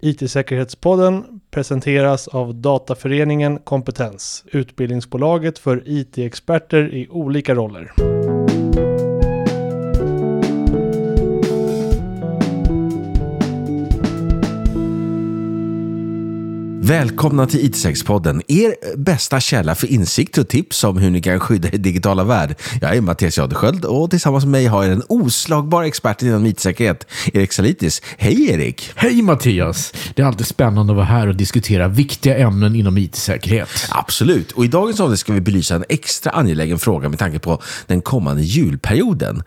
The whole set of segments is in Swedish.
IT-säkerhetspodden presenteras av Dataföreningen Kompetens, utbildningsbolaget för IT-experter i olika roller. Välkomna till IT-säkerhetspodden, er bästa källa för insikt och tips om hur ni kan skydda er digitala värld. Jag är Mattias Jadesköld och tillsammans med mig har jag en oslagbar expert inom IT-säkerhet, Erik Salitis. Hej Erik! Hej Mattias! Det är alltid spännande att vara här och diskutera viktiga ämnen inom IT-säkerhet. Absolut, och i dagens avsnitt ska vi belysa en extra angelägen fråga med tanke på den kommande julperioden.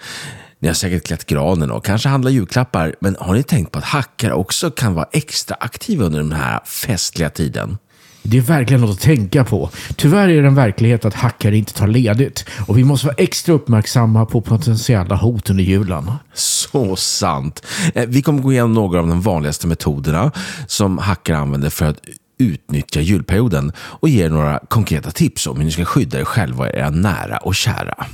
Ni har säkert klätt granen och kanske handlat julklappar, men har ni tänkt på att hackare också kan vara extra aktiva under den här festliga tiden? Det är verkligen något att tänka på. Tyvärr är det en verklighet att hackare inte tar ledigt och vi måste vara extra uppmärksamma på potentiella hot under julen. Så sant. Eh, Vi kommer gå igenom några av de vanligaste metoderna som hackare använder för att utnyttja julperioden och ge er några konkreta tips om hur ni ska skydda er själva och era nära och kära.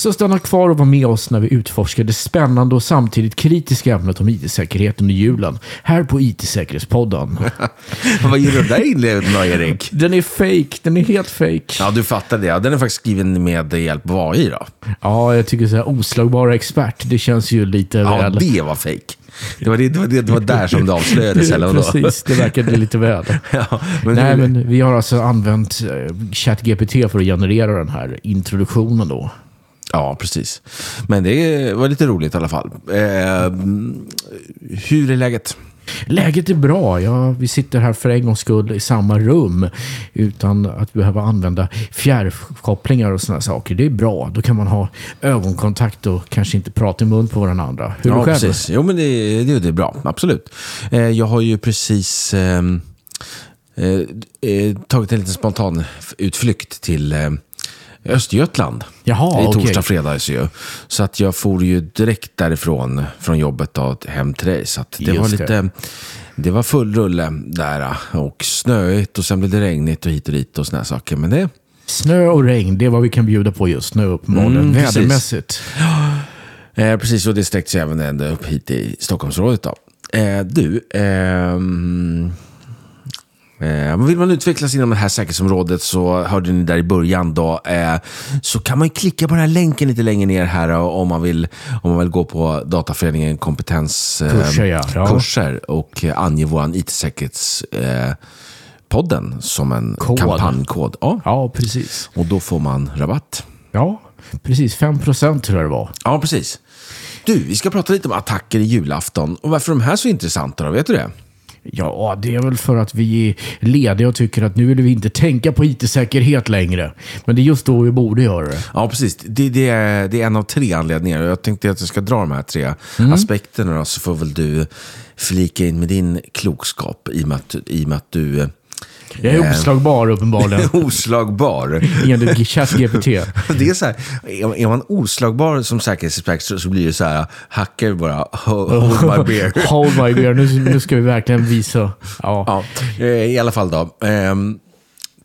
Så stanna kvar och var med oss när vi utforskar det spännande och samtidigt kritiska ämnet om IT-säkerhet under julen. Här på IT-säkerhetspodden. Vad gör du där inledningen då, Erik? Den är fake, den är helt fake. Ja, du fattar det. Ja, Den är faktiskt skriven med hjälp av AI då. Ja, jag tycker så här oslagbara expert, det känns ju lite Ja, väl... det var fake. Det var, det, det, var, det, det var där som det avslöjades, eller vadå? Precis, det verkade lite väl. Ja, men Nej, men vi har alltså använt eh, ChatGPT för att generera den här introduktionen då. Ja, precis. Men det var lite roligt i alla fall. Eh, hur är läget? Läget är bra. Ja, vi sitter här för en gångs skull i samma rum utan att behöva använda fjärrkopplingar och sådana saker. Det är bra. Då kan man ha ögonkontakt och kanske inte prata i mun på varandra. Hur är ja, själv? precis. Jo, men det, det, det är bra. Absolut. Eh, jag har ju precis ehm, eh, eh, tagit en liten spontan utflykt till eh, Östergötland. Jaha, det okej. torsdag, fredag ju. Så att jag for ju direkt därifrån, från jobbet då, hem till dig. Så att det Just var det. lite... Det var full rulle där och snöigt och sen blev det regnigt och hit och dit och såna här saker. Men det, Snö och regn, det är vad vi kan bjuda på just nu uppenbarligen. Mm. Vädermässigt. Eh, precis, och det sträckte sig även ända upp hit i Stockholmsområdet. Då. Eh, du, ehm, eh, vill man utvecklas inom det här säkerhetsområdet så hörde ni där i början då, eh, så kan man klicka på den här länken lite längre ner här eh, om man vill, om man vill gå på Dataföreningen kompetens eh, ja. Kurser och ange vår IT-säkerhets eh, podden som en Kod. kampanjkod. Ja, Ja, precis. och då får man rabatt. Ja, precis. 5 procent tror jag det var. Ja, precis. Du, vi ska prata lite om attacker i julafton. Och varför är de här så intressanta då? Vet du det? Ja, det är väl för att vi är lediga och tycker att nu vill vi inte tänka på IT-säkerhet längre. Men det är just då vi borde göra det. Ja, precis. Det, det, är, det är en av tre anledningar. Jag tänkte att jag ska dra de här tre aspekterna då, så får väl du flika in med din klokskap i och med att, i och med att du Jag är oslagbar uppenbarligen. oslagbar. Enligt ChatGPT. Det är så här, är man oslagbar som säkerhetsexpert så, så blir det så här, hackar bara, hold my beer. Hold my beer. Nu, nu ska vi verkligen visa. Ja. Ja, eh, i alla fall då. Ehm,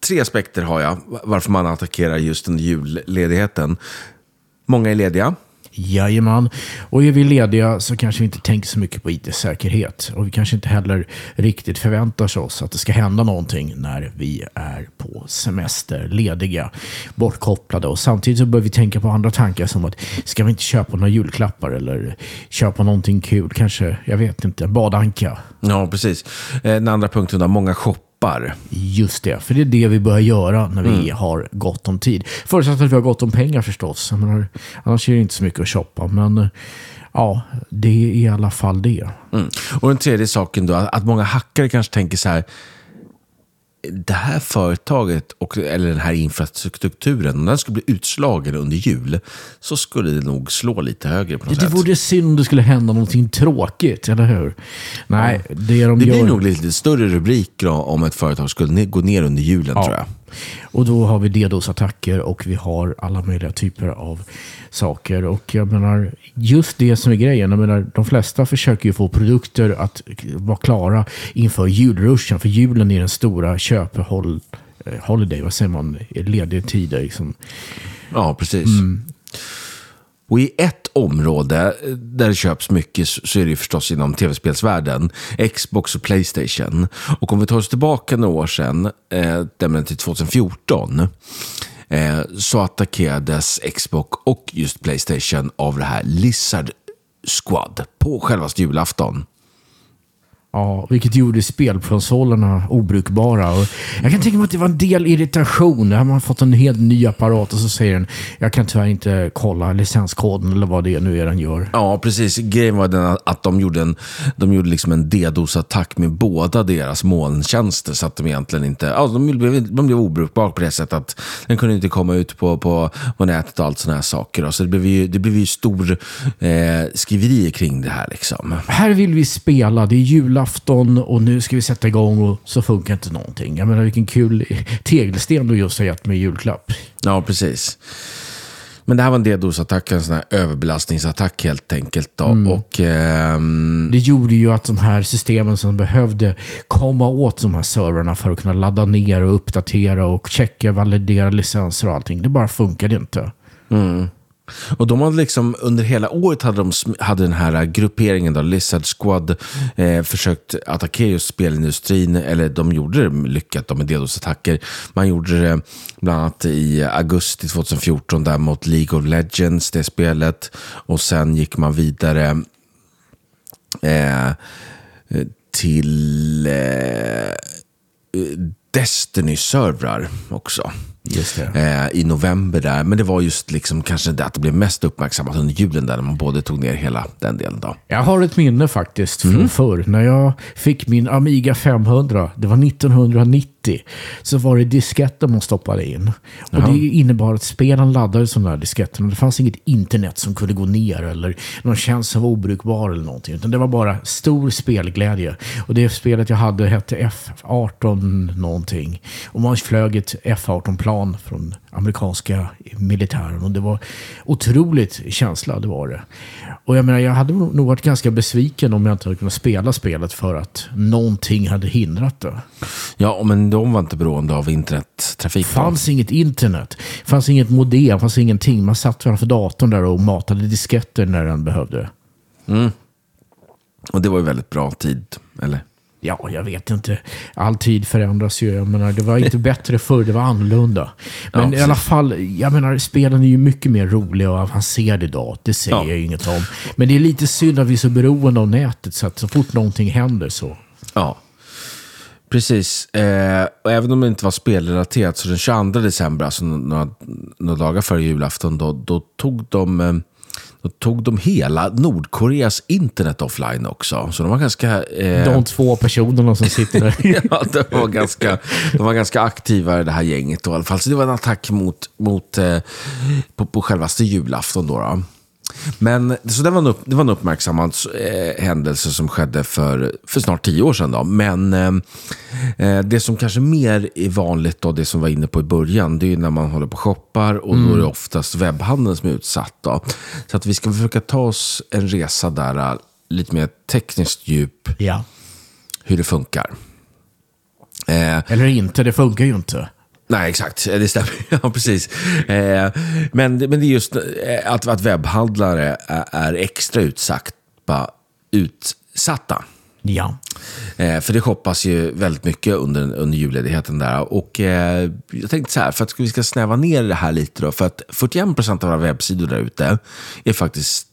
tre aspekter har jag varför man attackerar just under julledigheten. Många är lediga. Jajamän. Och är vi lediga så kanske vi inte tänker så mycket på IT-säkerhet. Och vi kanske inte heller riktigt förväntar oss att det ska hända någonting när vi är på semester, lediga, bortkopplade. Och samtidigt så bör vi tänka på andra tankar som att ska vi inte köpa några julklappar eller köpa någonting kul? Kanske, jag vet inte, badanka. Ja, precis. Eh, den andra punkten då, många shoppar. Just det, för det är det vi bör göra när vi har gott om tid. Förutsatt att vi har gott om pengar förstås. Menar, annars är det inte så mycket att shoppa. Men eh, ja, det är i alla fall det. Mm. Och den tredje saken då, att många hackare kanske tänker så här, det här företaget, och, eller den här infrastrukturen, om den skulle bli utslagen under jul, så skulle det nog slå lite högre på något Det sätt. vore synd om det skulle hända någonting tråkigt, eller hur? Nej, det de Det gör... blir nog lite större rubriker om ett företag skulle gå ner under julen, tror jag. Och då har vi DDoS-attacker och vi har alla möjliga typer av saker. Och jag menar, just det som är grejen. Jag menar, de flesta försöker ju få produkter att vara klara inför julruschen. För julen är den stora köphåll... eh, Holiday, vad säger man? Lediga tider. Liksom. Ja, precis. Och i ett område eh, där det köps mycket så är det ju förstås inom tv-spelsvärlden. Xbox och Playstation. Och om vi tar oss tillbaka några år sedan, eh, nämligen till 2014, eh, så attackerades Xbox och just Playstation av det här Lizard Squad på självaste julafton. Ja, vilket gjorde spelkonsolerna obrukbara. Och jag kan tänka mig att det var en del irritation. Där har man fått en helt ny apparat och så säger den jag kan tyvärr inte kolla licenskoden eller vad det nu är den gör. Ja, precis. Grejen var den att de gjorde en, de gjorde liksom en DDoS-attack med båda deras molntjänster. Så att de egentligen inte... Ja, de, blev, de blev obrukbara på det sättet att den kunde inte komma ut på, på, på nätet och allt sådana här saker. då. Så det blev ju, det blev ju stor eh, skriverier kring det här. Liksom. Här vill vi spela, det är julafton och nu ska vi sätta igång och så funkar inte någonting. Jag menar vilken kul tegelsten du just har gett mig i julklapp. Ja, precis. Men det här var en DDoS-attack, en sån här överbelastningsattack helt enkelt. Då. Och, ehm, Det gjorde ju att de här systemen som behövde komma åt de här servrarna för att kunna ladda ner och uppdatera och checka, validera licenser och allting. Det bara funkade inte. Och de hade liksom, under hela året hade, de, hade den här grupperingen, då, Lizard Squad, eh, försökt attackera just spelindustrin. Eller de gjorde det lyckat då, med DDoS-attacker. Man gjorde det bland annat i augusti 2014 där mot League of Legends, det spelet. Och sen gick man vidare eh, till eh, Destiny-servrar också eh, i november där. Men det var just liksom kanske det att det blev mest uppmärksammat under julen där när man både tog ner hela den delen. Då. Jag har ett minne faktiskt från förr. När jag fick min Amiga 500, det var 1990, så var det disketter man stoppade in. Och det innebar att spelen laddades som där disketterna. Det fanns inget internet som kunde gå ner eller någon tjänst som var obrukbar eller någonting. Utan det var bara stor spelglädje. Och det spelet jag hade hette F18 någonting. Och man flög ett F18-plan från amerikanska militären. Och det var otroligt känsla, det var det. Och jag menar, jag hade nog varit ganska besviken om jag inte hade kunnat spela spelet för att någonting hade hindrat det. Ja, men de var inte beroende av internettrafik. Fanns inget internet, det fanns inget modem, fanns ingenting. Man satt framför datorn där och matade disketter när den behövde. Och det var ju väldigt bra tid, eller? Ja, jag vet inte. All tid förändras ju. Jag menar, det var inte bättre förr, det var annorlunda. Men Ja, i alla fall, jag menar, spelen är ju mycket mer roliga och avancerade idag. Det säger Ja. jag ju inget om. Men det är lite synd att vi är så beroende av nätet, så att så fort någonting händer så... Ja, precis. Eh, och även om det inte var spelrelaterat, så den 22 december, alltså några, några dagar före julafton, då, då, tog de, eh, då tog de hela Nordkoreas internet offline också. Så de var ganska... Eh, De två personerna som sitter där. ja, de var, ganska, de var ganska aktiva i det här gänget då, i alla fall. Så det var en attack mot, mot, eh, på, på självaste julafton. Då, då. Men, så det var en, upp, det var en uppmärksammad eh, händelse som skedde för, för snart tio år sedan. Då. Men eh, eh, det som kanske mer är vanligt, då, det som var inne på i början, det är ju när man håller på och shoppar och då är det oftast webbhandeln som är utsatt. Då. Så att vi ska försöka ta oss en resa där, eh, lite mer tekniskt djup, ja. hur det funkar. Eh, Eller inte, det funkar ju inte. Nej, exakt. Det stämmer. Ja, precis. Eh, men, men det är just eh, att, att webbhandlare är, är extra utsatta. utsatta. Ja. Eh, för det shoppas ju väldigt mycket under, under julledigheten där. Och eh, jag tänkte så här, för att vi ska snäva ner det här lite då. För att 41% av våra webbsidor där ute är faktiskt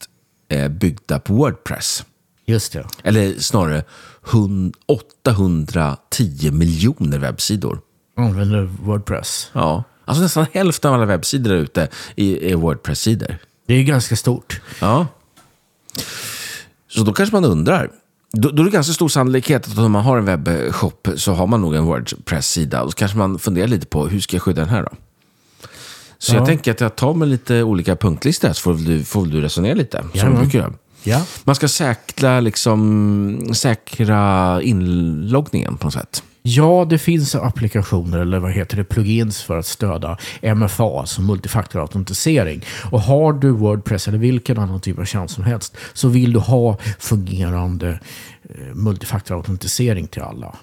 eh, byggda på Wordpress. Just det. Eller snarare hun- 810 miljoner webbsidor. Använder Wordpress. Ja. Alltså nästan hälften av alla webbsidor där ute är, Wordpress-sidor. Det är ganska stort. Ja. Så då kanske man undrar. Då, då är det ganska stor sannolikhet att om man har en webbshop så har man nog en Wordpress-sida. Så kanske man funderar lite på hur ska jag skydda den här då? Så Ja. jag tänker att jag tar med lite olika punktlistor här, så får du, får du resonera lite. Som Jajamän. du brukar göra. Ja. Man ska säkra, liksom, säkra inloggningen på något sätt. Ja, det finns applikationer, eller vad heter det, plugins för att stödja MFA, alltså multifaktorautentisering. Och har du Wordpress eller vilken annan typ av tjänst som helst, så vill du ha fungerande eh, multifaktorautentisering till alla.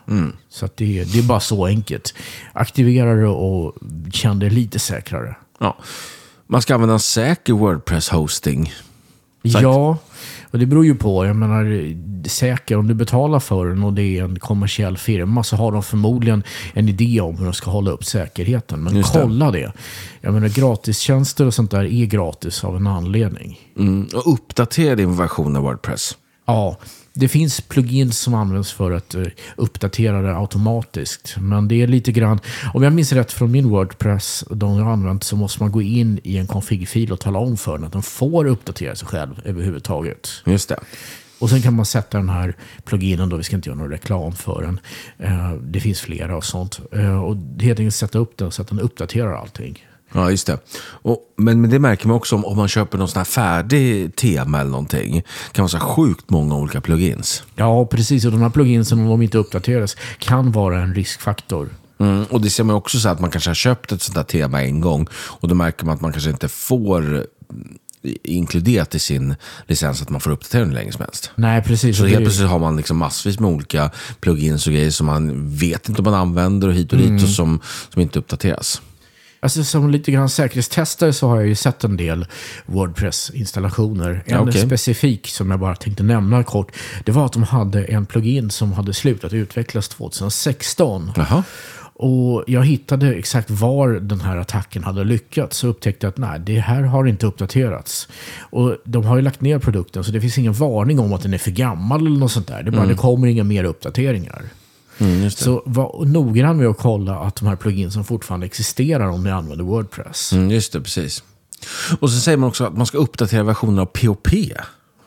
Så att det, det är bara så enkelt. Aktivera det och känn dig lite säkrare. Ja. man ska använda en säker WordPress-hosting. Ja, och det beror ju på. Jag menar, säker, om du betalar för den och det är en kommersiell firma så har de förmodligen en idé om hur de ska hålla upp säkerheten. Men Just det. kolla det. Jag menar, gratistjänster och sånt där är gratis av en anledning. Mm. Och uppdatera din version av WordPress. Ja, det finns plugins som används för att eh, uppdatera det automatiskt. Men det är lite grann, om jag minns rätt från min Wordpress, de jag använt, så måste man gå in i en config-fil och tala om för den att den får uppdatera sig själv överhuvudtaget. Just det. Och sen kan man sätta den här pluginen, då, vi ska inte göra någon reklam för den. Eh, det finns flera och sånt. Eh, och helt enkelt sätta upp den så att den uppdaterar allting. Ja, just det. Och, men, men det märker man också om, om man köper någon sån här färdig tema eller någonting. Det kan vara så här sjukt många olika plugins. Ja, precis. Och de här pluginsen, om de inte uppdateras, kan vara en riskfaktor. Mm, och det ser man också så att man kanske har köpt ett sånt här tema en gång och då märker man att man kanske inte får mm, inkluderat i sin licens att man får uppdatera hur länge som helst. Nej, precis. Så helt ju- plötsligt har man liksom massvis med olika plugins och grejer som man vet inte om man använder och hit och dit och som, som inte uppdateras. Alltså som lite grann säkerhetstestare så har jag ju sett en del WordPress-installationer. En okej. specifik som jag bara tänkte nämna kort, det var att de hade en plugin som hade slutat utvecklas 2016. Jaha. Och jag hittade exakt var den här attacken hade lyckats och upptäckte att nej, det här har inte uppdaterats. Och de har ju lagt ner produkten så det finns ingen varning om att den är för gammal eller något sånt där. Det, bara, det kommer inga mer uppdateringar. Mm. Så var noggrann med att kolla att de här pluginsen fortfarande existerar om ni använder Wordpress. Mm, just det, precis. Och så säger man också att man ska uppdatera versionen av POP.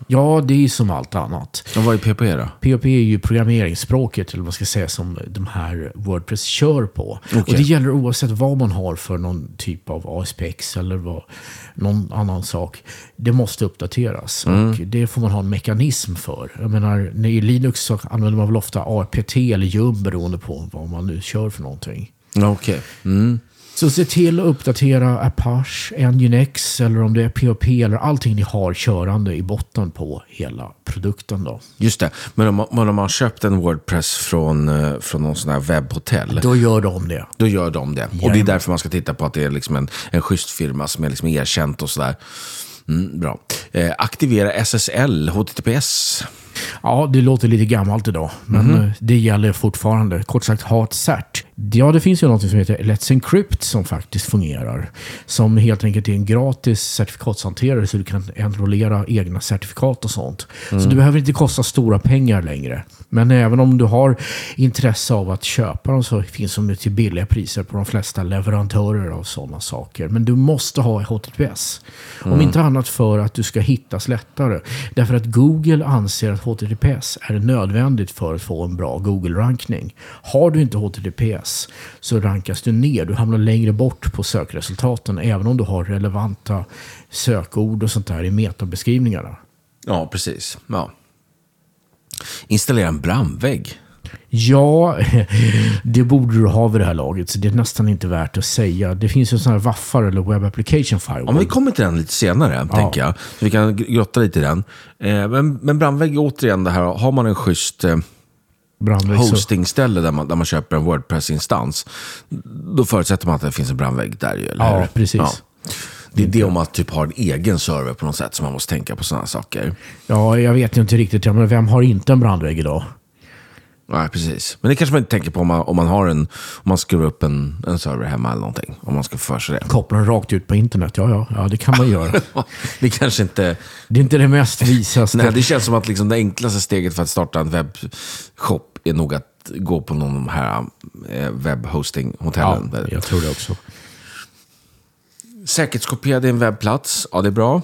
Ja, det är ju som allt annat. Och vad är POP då? PHP är ju programmeringsspråket, eller vad man ska säga, som de här Wordpress kör på. Okej. Och det gäller oavsett vad man har för någon typ av ASPX eller vad, någon annan sak. Det måste uppdateras och det får man ha en mekanism för. Jag menar, i Linux så använder man väl ofta APT eller Yum beroende på vad man nu kör för någonting. Okej. Mm. Så se till att uppdatera Apache, Nginx eller om det är PHP eller allting ni har körande i botten på hela produkten. Då. Just det. Men om man, men om man har köpt en Wordpress från, eh, från någon sån här webbhotell. Då gör de det. Då gör de det. Och det är Jajamän. därför man ska titta på att det är liksom en, en schysst firma som är liksom erkänt och sådär. Mm, bra. Eh, aktivera SSL, HTTPS. Ja, det låter lite gammalt idag, men eh, det gäller fortfarande. Kort sagt, ha ett cert. Ja, det finns ju något som heter Let's Encrypt som faktiskt fungerar. Som helt enkelt är en gratis certifikatshanterare så du kan enrollera egna certifikat och sånt. Så det behöver inte kosta stora pengar längre. Men även om du har intresse av att köpa dem så finns de till billiga priser på de flesta leverantörer av sådana saker. Men du måste ha HTTPS. Om inte annat för att du ska hittas lättare. Därför att Google anser att HTTPS är nödvändigt för att få en bra Google-rankning. Har du inte HTTPS så rankas du ner. Du hamnar längre bort på sökresultaten även om du har relevanta sökord och sånt där i metabeskrivningarna. Ja, precis. Ja. Installera en brandvägg. Ja, det borde du ha vid det här laget, så det är nästan inte värt att säga. Det finns ju sådana här waffar eller Web Application Ja, Firewall. men vi kommer till den lite senare, tänker jag. Så vi kan gr- grotta lite i den. Eh, men, men brandvägg, återigen det här, har man en schysst eh, hostingställe där man, där man köper en Wordpress-instans, då förutsätter man att det finns en brandvägg där ju, eller Ja, precis. Det är det om man typ har en egen server på något sätt som man måste tänka på sådana saker. Ja, jag vet ju inte riktigt. Ja, men vem har inte en brandvägg idag? Nej, precis. Men det kanske man inte tänker på om man, om man har en, om man skruvar upp en, en server hemma eller någonting. Om man ska få för sig det. Koppla den rakt ut på internet. Ja, ja, ja det kan man göra. det kanske inte... Det är inte det mest visaste. Nej, det känns som att liksom det enklaste steget för att starta en webbshop är nog att gå på någon av de här eh, ja, webbhosting-hotellen. jag tror det också. Säkerhetskopiera din webbplats. Ja, det är bra.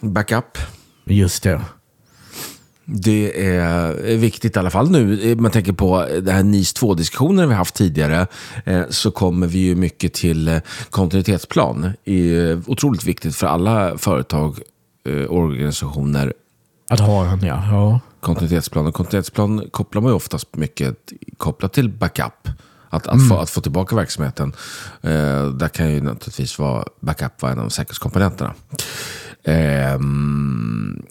Backup. Just det. Det är viktigt i alla fall nu. Man tänker på det här NIS 2-diskussionen vi haft tidigare. eh, Så kommer vi ju mycket till eh, kontinuitetsplan. Det är otroligt viktigt för alla företag och organisationer. Att ha en, ja. ja. Kontinuitetsplan. Och kontinuitetsplan kopplar man ju oftast mycket kopplat till backup. Att, att, få, att få tillbaka verksamheten. Eh, där kan ju naturligtvis vara backup vara en av säkerhetskomponenterna. Ehm,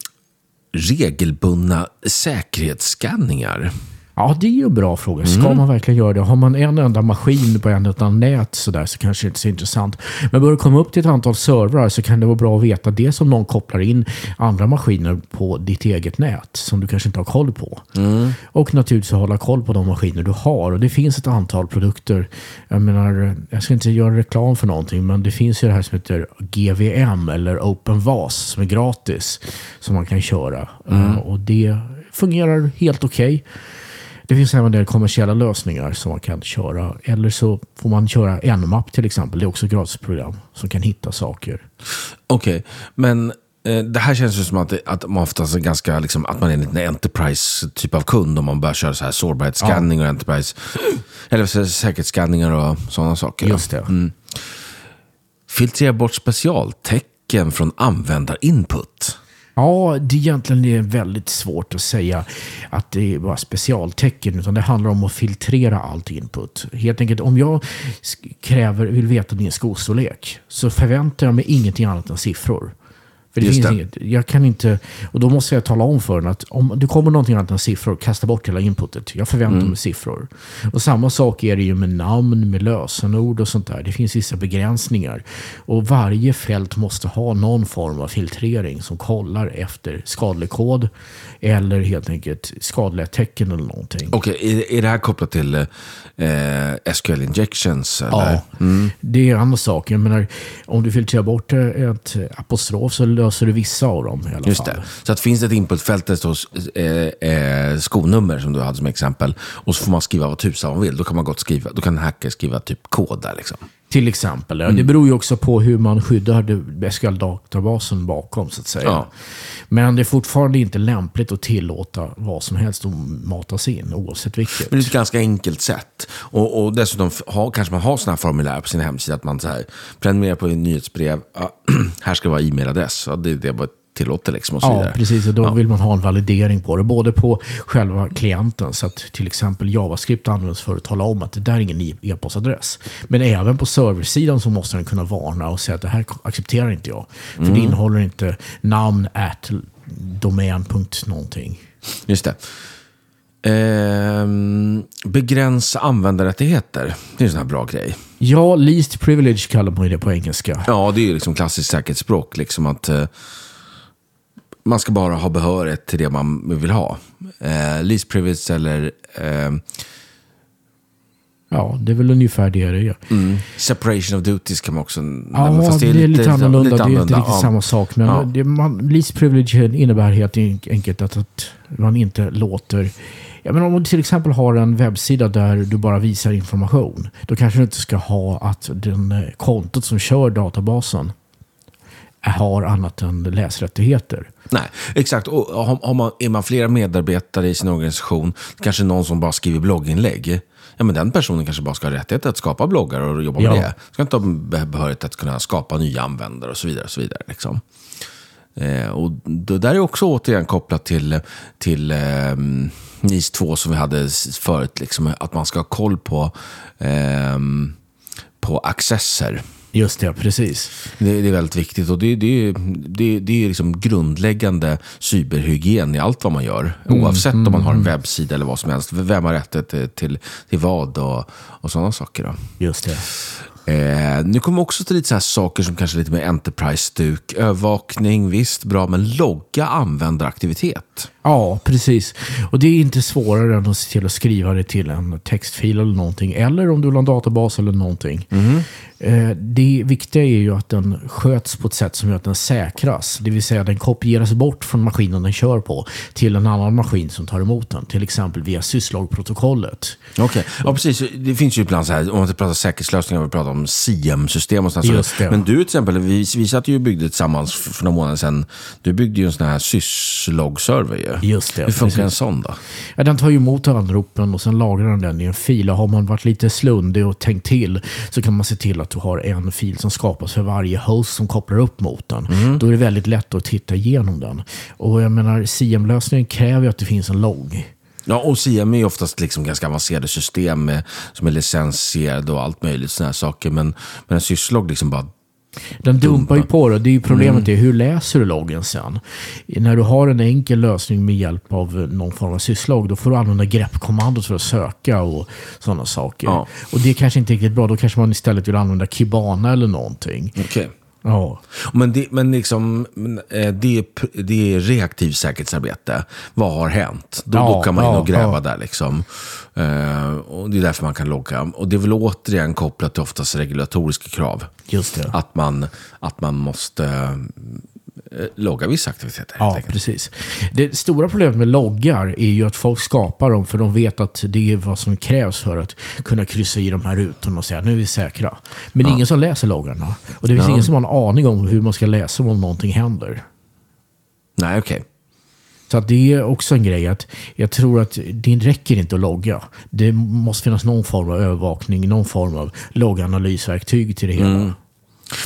regelbundna säkerhetsskanningar. Ja, det är ju en bra fråga. Ska man verkligen göra det? Har man en enda maskin på en enda nät så, där, så kanske det inte är så intressant. Men börjar det komma upp till ett antal servrar så kan det vara bra att veta det om någon kopplar in andra maskiner på ditt eget nät som du kanske inte har koll på. Och naturligtvis hålla koll på de maskiner du har. Och det finns ett antal produkter. Jag menar, jag ska inte göra reklam för någonting, men det finns ju det här som heter GVM eller OpenVAS som är gratis som man kan köra. Eh, Och det fungerar helt okej. Det finns även en del kommersiella lösningar som man kan köra. Eller så får man köra Nmap till exempel. Det är också ett gratisprogram som kan hitta saker. Okej, men eh, det här känns ju som att, att man oftast är ganska, liksom, att man är en liten enterprise-typ av kund om man börjar köra så här sårbarhetsscanning och enterprise, eller så- säkerhetsscanningar och sådana saker. Just det. Filtrera bort specialtecken från användarinput. Ja, det är egentligen är väldigt svårt att säga att det är bara specialtecken. Utan det handlar om att filtrera allt input. Helt enkelt, om jag kräver, vill veta din skostorlek så förväntar jag mig ingenting annat än siffror. För det Just finns det. Inget, jag kan inte, och då måste jag tala om för den att om det kommer någonting annat än siffror, kasta bort hela inputet. Jag förväntar Mm. mig siffror. Och samma sak är det ju med namn, med lösenord och sånt där. Det finns vissa begränsningar. Och varje fält måste ha någon form av filtrering som kollar efter skadlig kod eller helt enkelt skadliga tecken eller någonting. Okej, är, är det här kopplat till eh, SQL injections? Eller? Ja, det är en annan sak. Jag menar, om du filtrerar bort ett apostrof så löser du vissa av dem i alla Just fall. det. Så att finns det ett inputfält där det står eh, eh, skonummer som du hade som exempel och så får man skriva vad tusan man vill. Då kan man gott skriva, då kan en hacker skriva typ kod där liksom. Till exempel. Mm. Det beror ju också på hur man skyddar SQL-databasen bakom så att säga. Ja. Men det är fortfarande inte lämpligt att tillåta vad som helst att matas in oavsett vilket. Men det är ett ganska enkelt sätt. Och, och dessutom ha, kanske man har sådana här formulär på sin hemsida. Att man så här, prenumererar på en nyhetsbrev. Ja, här ska vara e-mailadress. Ja, det det bara tillåter liksom och så Ja, vidare. precis. Och då vill man ha en validering på det. Både på själva klienten, så att till exempel JavaScript används för att tala om att det där är ingen e-postadress. Men även på serversidan så måste den kunna varna och säga att det här accepterar inte jag. För det innehåller inte namn at domän. punkt någonting. Just det. Ehm, begränsa användarrättigheter. Det är en sån här bra grej. Ja, least privilege kallar man ju det på engelska. Ja, det är ju liksom klassiskt säkerhetsspråk. Liksom att eh, man ska bara ha behörighet till det man vill ha. Eh, least privilege eller eh, Ja, det är väl ungefär det det är. mm, separation of duties kan man också Ja. Fast det är lite, annorlunda. det är inte riktigt ja. samma sak. Men Ja. det, man, least privilege innebär helt enkelt att, att man inte låter... Ja, men om du till exempel har en webbsida där du bara visar information. Då kanske du inte ska ha att den eh, kontot som kör databasen har annat än läsrättigheter. Nej, exakt. Och har, har man, är man flera medarbetare i sin organisation, kanske någon som bara skriver blogginlägg. Ja, men den personen kanske bara ska ha rättighet att skapa bloggar och jobba med Ja. det. Ska inte ha be- behörighet att kunna skapa nya användare och så vidare. Och så vidare liksom. eh, och det där är också återigen kopplat till, till eh, NIS 2 som vi hade förut. Liksom, att man ska ha koll på, eh, på accesser. Just det, precis. Det, det är väldigt viktigt och det, det, det, det är liksom grundläggande cyberhygien i allt vad man gör. Oavsett om man har en webbsida eller vad som helst. Vem har rätt till, till, till vad och, och sådana saker. Då. Just det. Eh, nu kommer också till lite så här saker som kanske är lite mer enterprise-stuk. Övervakning, visst, bra, men logga användaraktivitet. Ja, precis. Och det är inte svårare än att se till att skriva det till en textfil eller någonting. Eller om du vill ha en databas eller någonting. Eh, Det viktiga är ju att den sköts på ett sätt som gör att den säkras. Det vill säga den kopieras bort från maskinen den kör på till en annan maskin som tar emot den. Till exempel via syslog-protokollet. Okej, ja precis. Det finns ju ibland så här, om man pratar säkerhetslösningar, vi pratar om SIEM-system och det. Men du till exempel, vi, vi satt ju och byggde tillsammans för några månader sedan. Du byggde ju en sån här syslog-server ju. Just det, Hur funkar en precis. sån då? Ja, den tar ju emot anropen och sen lagrar den den i en fil. Och har man varit lite slundig och tänkt till så kan man se till att du har en fil som skapas för varje host som kopplar upp mot den. Då är det väldigt lätt att titta igenom den. Och jag menar, CM-lösningen kräver ju att det finns en logg. Ja, och SIEM är oftast liksom ganska avancerade system med, som är licensierade och allt möjligt sådana här saker. Men, men en syslog liksom bara Den dumpar ju på det. Det är ju problemet är hur läser du loggen sen? När du har en enkel lösning med hjälp av någon form av sysslogg, då får du använda greppkommandot för att söka och sådana saker. Ja. Och det är kanske inte riktigt bra. Då kanske man istället vill använda Kibana eller någonting. Okej. Ja, Men, det, men liksom, men, eh, det, är, det reaktivt säkerhetsarbete. Vad har hänt? Då, Ja, då kan man in ja, och gräva ja. där. Liksom. Eh, och det är därför man kan logga. Och det är väl återigen kopplat till oftast regulatoriska krav. just det. Att man, att man måste logga vissa aktiviteter. Ja, enkelt. precis. Det stora problemet med loggar är ju att folk skapar dem för de vet att det är vad som krävs för att kunna kryssa i de här rutorna och säga nu är vi säkra. Men det är ingen som läser loggarna. Och det finns Ja. ingen som har en aning om hur man ska läsa om någonting händer. Nej, okej. Så att det är också en grej att jag tror att det räcker inte att logga. Det måste finnas någon form av övervakning, någon form av logganalysverktyg till det hela.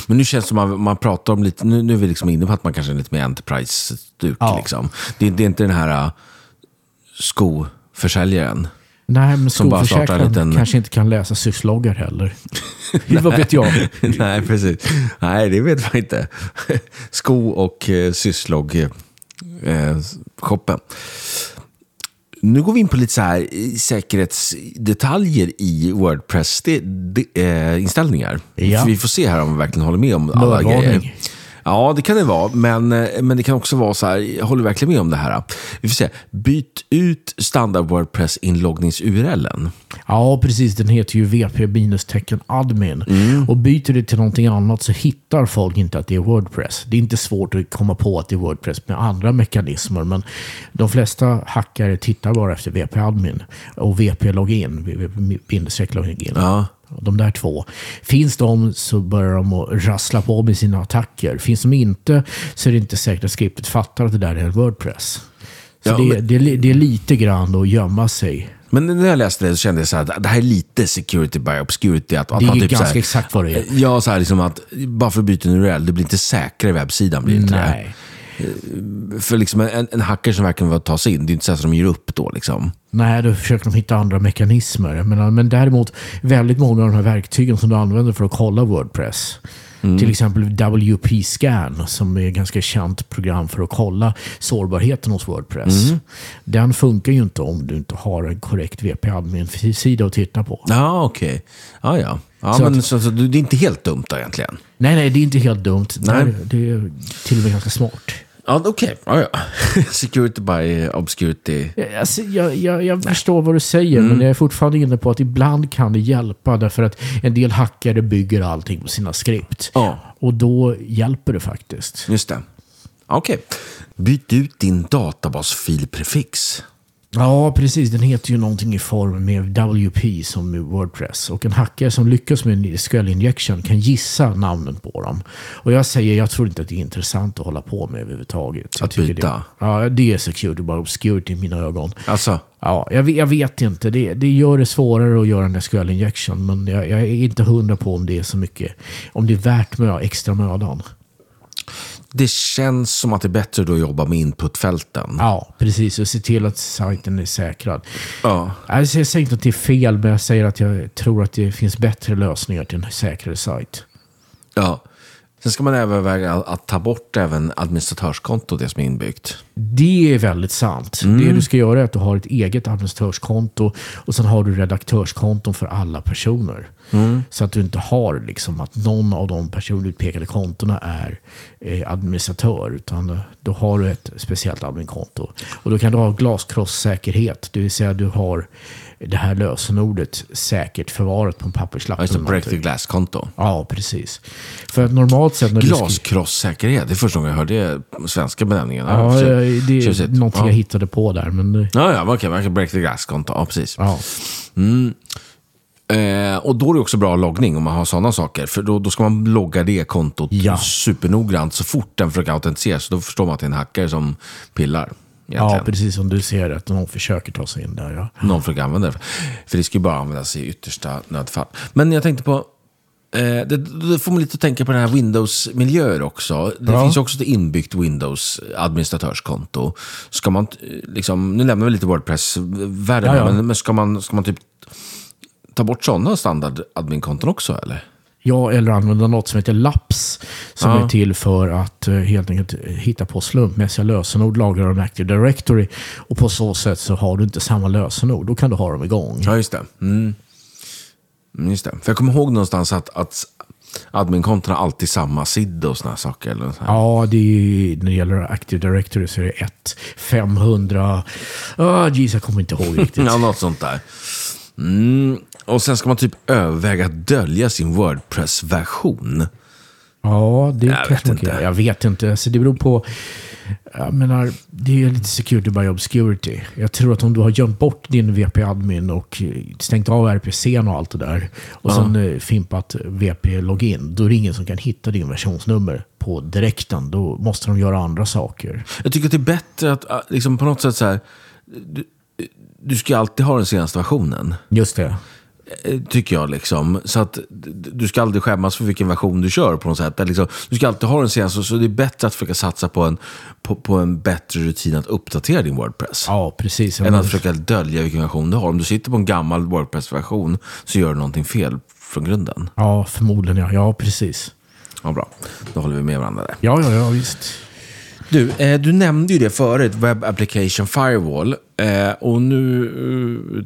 Men nu känns det som att man, man pratar om lite, nu, nu är vi liksom inne på att man kanske är lite mer enterprise-stuk. Ja. Liksom. Det, det är inte den här uh, skoförsäljaren. Nej, men Som bara startar en skoförsäkringen liten- kanske inte kan läsa sysloggar heller. Vad vet jag? Nej, precis. Nej, det vet man inte. Sko och eh, sysslogg eh, shoppen. Nu går vi in på lite så här eh, säkerhetsdetaljer i Wordpress-inställningar. Ja. Vi får se här om vi verkligen håller med om alla Nödvarning. grejer. Ja, det kan det vara. Men, eh, men det kan också vara så här, jag håller verkligen med om det här. Vi får se. Byt ut standard Wordpress-inloggnings-URLen. Ja, precis. Den heter ju VP admin. Mm. Och byter du till någonting annat så hittar folk inte att det är Wordpress. Det är inte svårt att komma på att det är Wordpress med andra mekanismer. Men de flesta hackare tittar bara efter VP admin och VP login. Bindestreck login. Ja. De där två. Finns de så börjar de att rassla på med sina attacker. Finns de inte så är det inte säkert att skriptet fattar att det där är Wordpress. Så Ja, det, men- det, det är lite grann att gömma sig. Men när jag läste det så kände jag så här, att det här är lite security by obscurity. Att, att Det är typ ganska här, exakt vad det är. Ja, så här liksom att bara för att byta en URL, det blir inte säkrare webbsidan. Blir inte Nej. det. För liksom en, en hacker som verkligen vill ta sig in, det är inte så att de ger upp då. Liksom. Nej, då försöker de hitta andra mekanismer. Men, men däremot, väldigt många av de här verktygen som du använder för att kolla Wordpress. Till exempel WP-scan som är ett ganska känt program för att kolla sårbarheten hos Wordpress. Den funkar ju inte om du inte har en korrekt WP-admin-sida att titta på. Ja, okej. Ja, ja. Ja Så men, att- så, så, det är inte helt dumt då egentligen. Nej, nej, det är inte helt dumt. Nej. Nej. Det är till och med ganska smart. Ja, okej. Ja, ja. security by obscurity. Alltså, jag, jag, jag förstår vad du säger, men jag är fortfarande inne på att ibland kan det hjälpa. Därför att en del hackare bygger allting på sina skript. Ja. Och då hjälper det faktiskt. Just det. Okej. Byt ut din databasfilprefix. Ja, precis. Den heter ju någonting i form med WP som Wordpress. Och en hackare som lyckas med en SQL injection kan gissa namnen på dem. Och jag säger, jag tror inte att det är intressant att hålla på med överhuvudtaget. Att byta? Det, ja, det är security by obscurity i mina ögon. Alltså, Ja, jag, vet- jag vet inte. Det, det gör det svårare att göra en SQL injection. Men jag, jag är inte hundra på om det är så mycket. Om det är värt extra mödan. Det känns som att det är bättre att jobba med inputfälten. Ja, precis. Och se till att sajten är säkrad. Ja. Alltså, jag säger inte att det är fel, men jag säger att jag tror att det finns bättre lösningar till en säkrare sajt. Ja. Sen ska man överväga att ta bort även administratörskonto, det som är inbyggt. Det är väldigt sant. Det du ska göra är att du har ett eget administratörskonto och sen har du redaktörskonton för alla personer. Så att du inte har liksom att någon av de personutpekade kontona är eh, administratör, utan då har du ett speciellt adminkonto. Och då kan du ha glaskrosssäkerhet, det vill säga du har det här lösenordet säkert förvarat på en papperslapp. Ja, eller break the glass-konto. Ja, precis. För att normalt sett. Glaskrosssäkerhet, det är första gången jag hörde det, svenska benämningen. Ja, för sig. det är Tjusigt. någonting ja. jag hittade på där. Men, eh, Ja, ja, okej, man kan break the glass-konto, ja precis. ja. Eh, och då är det också bra loggning om man har sådana saker. För då, då ska man logga det kontot Ja. supernoggrant så fort den försöker autentisera. Så då förstår man att det är en hackare som pillar. Ja, egentligen. precis som du ser att någon försöker ta sig in där. Ja. Någon försöker använda det. För det ska ju bara användas i yttersta nödfall. Men jag tänkte på, eh, det, det får man lite att tänka på den här Windows-miljöer också. Det Ja. finns också ett inbyggt Windows-administratörskonto. Ska man, liksom, nu lämnar vi lite WordPress-världen, Ja, ja. men, men ska man, ska man typ ta bort sådana standard-admin-konton också eller? Ja, eller använda något som heter LAPS. Som Ja. är till för att eh, helt enkelt hitta på slumpmässiga lösenord, lagra dem i Active Directory. Och på så sätt så har du inte samma lösenord. Då kan du ha dem igång. Ja, just det. Mm. Mm, Just det. För jag kommer ihåg någonstans att, att adminkontona alltid samma sida och här saker. Eller så. Ja, det är, när det gäller Active Directory så är det 1, 500... Ah, jeez, jag kommer inte ihåg riktigt. Ja, något sånt där. Mm. Och sen ska man typ överväga att dölja sin Wordpress-version. Ja, det Jag kanske vet man kan inte. göra. Jag vet inte. Alltså, det beror på... Jag menar, det är lite security by obscurity. Jag tror att om du har gömt bort din VP-admin och eh, stängt av RPCn och allt det där och Ja. sen eh, fimpat VP-login, då är det ingen som kan hitta din versionsnummer på direkten. Då måste de göra andra saker. Jag tycker att det är bättre att ah, liksom på något sätt så här. Du, ska alltid ha den senaste versionen. Just det. eh, Tycker jag liksom. Så att du ska aldrig skämmas för vilken version du kör på något sätt. Liksom, du ska alltid ha den senaste. Så det är bättre att försöka satsa på en, på, på en bättre rutin att uppdatera din Wordpress. Ja, precis. Än att försöka dölja vilken version du har. Om du sitter på en gammal Wordpress-version så gör du någonting fel från grunden. Ja, förmodligen ja. Ja, precis. Ja, bra. Då håller vi med varandra där. Ja, ja, ja, visst. Du, eh, du nämnde ju det förut, Web Application Firewall. Eh, och nu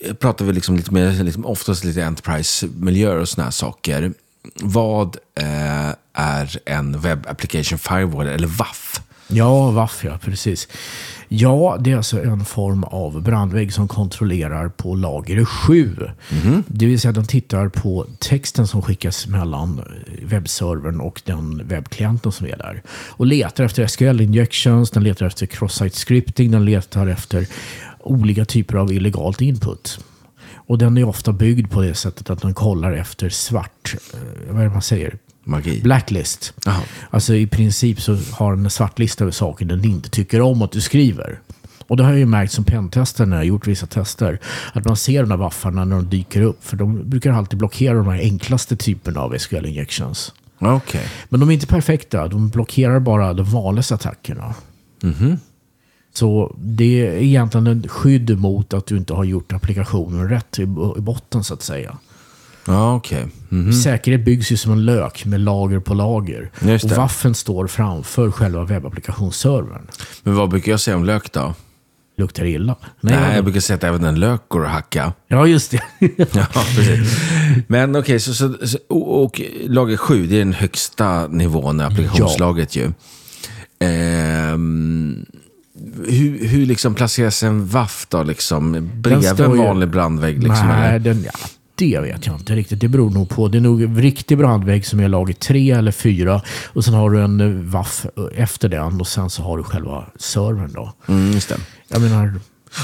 eh, pratar vi liksom lite mer, liksom oftast lite enterprise-miljöer och sådana här saker. Vad eh, är en Web Application Firewall, eller WAF? Ja, WAF ja, precis. Ja, det är alltså en form av brandvägg som kontrollerar på lager 7. Det vill säga den tittar på texten som skickas mellan webbservern och den webbklienten som är där. Och letar efter SQL injections, den letar efter cross-site scripting, den letar efter olika typer av illegalt input. Och den är ofta byggd på det sättet att den kollar efter svart, eh, vad är det man säger? Magi. Blacklist. Jaha. Alltså i princip så har den en svart lista över saker den inte tycker om att du skriver. Och det har jag ju märkt som pentester när jag har gjort vissa tester. Att man ser de här waffarna när de dyker upp. För de brukar alltid blockera de här enklaste typerna av SQL injections. Okej. Men de är inte perfekta. De blockerar bara de vanligaste attackerna. Så det är egentligen ett skydd mot att du inte har gjort applikationen rätt i botten så att säga. Ja, okej. Mhm. Säkerhet byggs ju som en lök med lager på lager. Och waffen står framför själva webbapplikationsservern. Men vad brukar jag säga om lök då? Luktar illa? Nej, vad- jag brukar säga att även en lök går att hacka. Ja, just det. Ja, precis. Men okej, så, så, så, och, och lager 7, det är den högsta nivån i applikationslagret ju. Ehm, hur, hur liksom placeras en WAF då, liksom? Bredvid en vanlig brandvägg? Liksom, Nej, eller? den, ja, det vet jag inte riktigt. Det beror nog på. Det är nog en riktig brandvägg som är lager 3 eller 4. Och sen har du en eh, waff eh, efter den och sen så har du själva servern då. Mm, just det. Jag menar,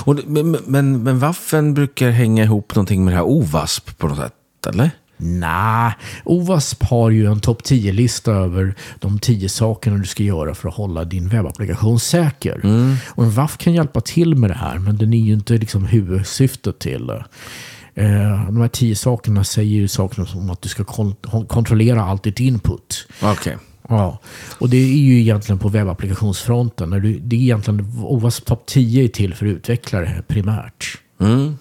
Och, men, men, men waffen brukar hänga ihop någonting med det här OWASP på något sätt, eller? nej. OWASP har ju en topp 10-lista över de 10 sakerna du ska göra för att hålla din webbapplikation säker. Och en WAF kan hjälpa till med det här, men den är ju inte liksom huvudsyftet till det. Eh, de här 10 sakerna säger ju saker som att du ska kon- kontrollera allt ditt input. Okej. Ja, och det är ju egentligen på webbapplikationsfronten. Det är egentligen, OWASP topp 10 är till för utvecklare primärt. Mm.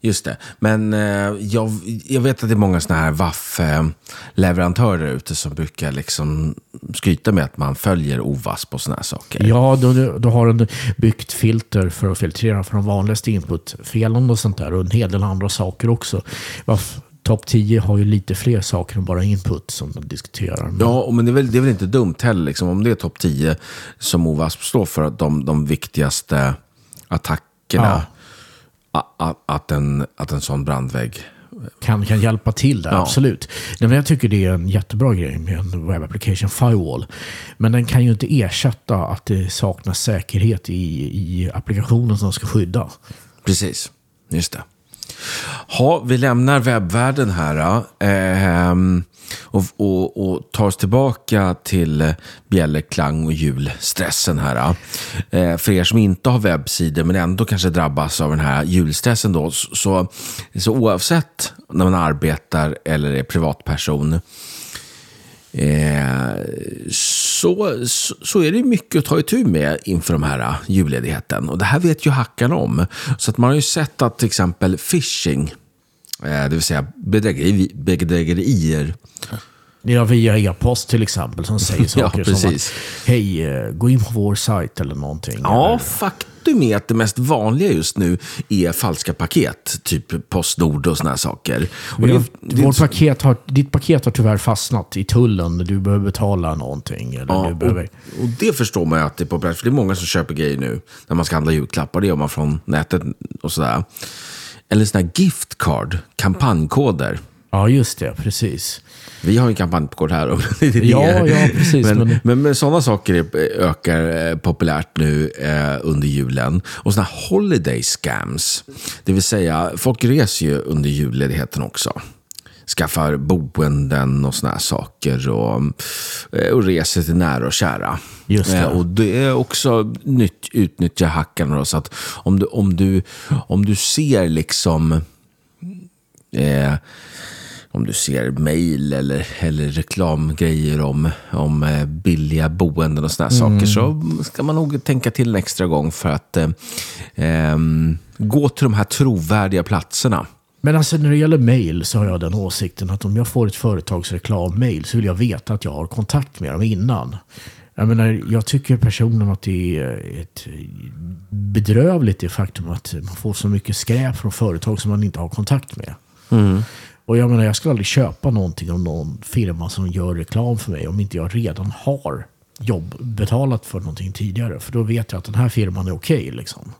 Just det. Men eh, jag, jag vet att det är många sådana här WAF-leverantörer ute som brukar liksom skryta med att man följer OWASP och sådana här saker. Ja, då, då har den byggt filter för att filtrera för de vanligaste inputfelen och sånt där. Och en hel del andra saker också. WAF topp 10 har ju lite fler saker än bara input som de diskuterar. Men- Ja, men det är, väl, det är väl inte dumt heller, liksom, om det är topp 10 som OWASP står för, de, de viktigaste attackerna, a, a, att, en, att en sån brandvägg... kan, kan hjälpa till där, Ja. absolut. Men jag tycker det är en jättebra grej med en Web Application Firewall. Men den kan ju inte ersätta att det saknas säkerhet i, i applikationen som ska skydda. Precis, just det. Ha, vi lämnar webbvärlden här ehm, och, och, och tar oss tillbaka till eh, bjällerklang och julstressen här. Eh, för er som inte har webbsidor men ändå kanske drabbas av den här julstressen då, så, så oavsett när man arbetar eller är privatperson Eh, så, så, är det mycket att ta itu med inför de här eh, julledigheten. Och det här vet ju hackarna om. Så att man har ju sett att till exempel phishing det vill säga bedrägeri, bedrägerier. Ja, via e-post till exempel som säger Ja, saker som precis. att hej, eh, gå in på vår sajt eller någonting. Ja, Eller, faktum är att det mest vanliga just nu är falska paket. Typ Postnord och här saker. Och det- det- vårt paket har, ditt paket har tyvärr fastnat i tullen. Du behöver betala någonting. Eller Ja, du behöver, och, och det förstår man ju att det är populärt. För det är många som köper grejer nu när man ska handla julklappar. Det gör man från nätet och sådär. Eller sådana här gift card, kampanjkoder. ja, just det. Precis. Vi har ju en kampanjkod här. och det är. Ja, ja, precis, Men, men- men, men, sådana saker ökar eh, populärt nu eh, under julen. Och sådana holiday scams. Det vill säga, folk reser ju under julledigheten också. Skaffar boenden och sådana här saker. Och, eh, och reser till nära och kära. Just det. Eh, Och det är också nytt, utnyttja hackarna. Då, så att om du, om, du, om du ser liksom... Eh, om du ser mejl eller, eller reklamgrejer om, om eh, billiga boenden och sådana Mm. saker så ska man nog tänka till en extra gång för att eh, gå till de här trovärdiga platserna. Men alltså när det gäller mail så har jag den åsikten att om jag får ett företagsreklammail så vill jag veta att jag har kontakt med dem innan. Jag, menar, jag tycker personligen att det är ett bedrövligt det faktum att man får så mycket skräp från företag som man inte har kontakt med. Och jag menar, jag skulle aldrig köpa någonting av någon firma som gör reklam för mig om inte jag redan har jobb betalat för någonting tidigare. För då vet jag att den här firman är okej. liksom.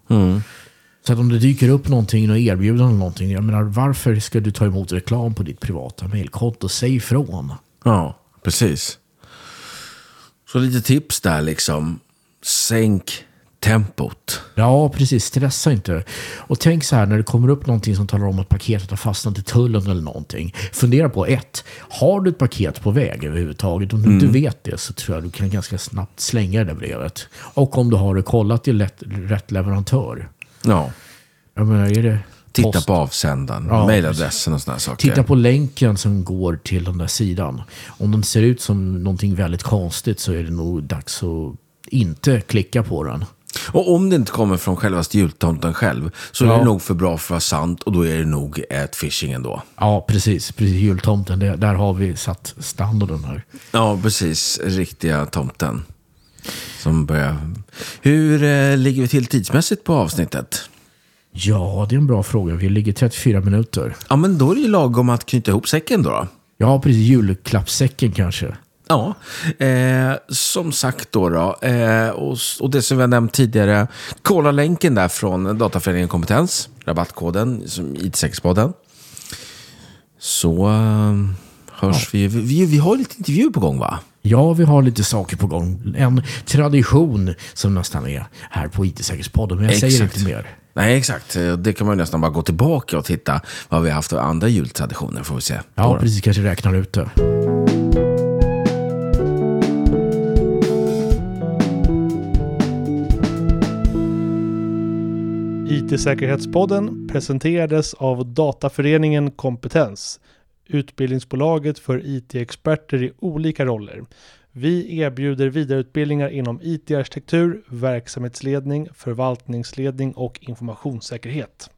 Så att om det dyker upp någonting och erbjudande eller någonting. Jag menar, varför ska du ta emot reklam på ditt privata mejlkonto? Säg ifrån. Ja, precis. Så lite tips där liksom. Sänk tempot. Ja, precis. Stressa inte. Och tänk så här, när det kommer upp någonting som talar om att paketet har fastnat i tullen eller någonting. Fundera på ett, har du ett paket på väg överhuvudtaget? Om du inte vet det så tror jag du kan ganska snabbt slänga det där brevet. Och om du har det kollat i rätt, rätt leverantör. Ja. Jag menar, är det Titta post- på avsändaren, Ja, mejladressen och sådana saker. Titta på länken som går till den där sidan. Om den ser ut som någonting väldigt konstigt så är det nog dags att inte klicka på den. Och om det inte kommer från självaste jultomten själv så är Ja. det nog för bra för att vara sant och då är det nog ett phishing ändå. Ja, precis. precis jultomten, det, där har vi satt standarden här. Ja, precis. Riktiga tomten. Som börjar... Hur eh, ligger vi till tidsmässigt på avsnittet? Ja, det är en bra fråga. Vi ligger 34 minuter. Ja, men då är det ju lagom att knyta ihop säcken då. då. Ja, precis. Julklappssäcken kanske. Ja, eh, som sagt då. då eh, och, och det som vi har nämnt tidigare. Kolla länken där från Dataföreningen Kompetens. Rabattkoden som IT6-podden. Så eh, hörs vi. vi. Vi har lite intervju på gång va? Ja, vi har lite saker på gång. En tradition som nästan är här på IT-säkerhetspodden. Men jag säger Exakt. inte mer. Nej, exakt. Det kan man ju nästan bara gå tillbaka och titta vad vi har haft för andra jultraditioner. Får vi se. Ja, Då. precis. Kanske räknar ut det. IT-säkerhetspodden presenterades av Dataföreningen Kompetens, utbildningsbolaget för IT-experter i olika roller. Vi erbjuder vidareutbildningar inom IT-arkitektur, verksamhetsledning, förvaltningsledning och informationssäkerhet.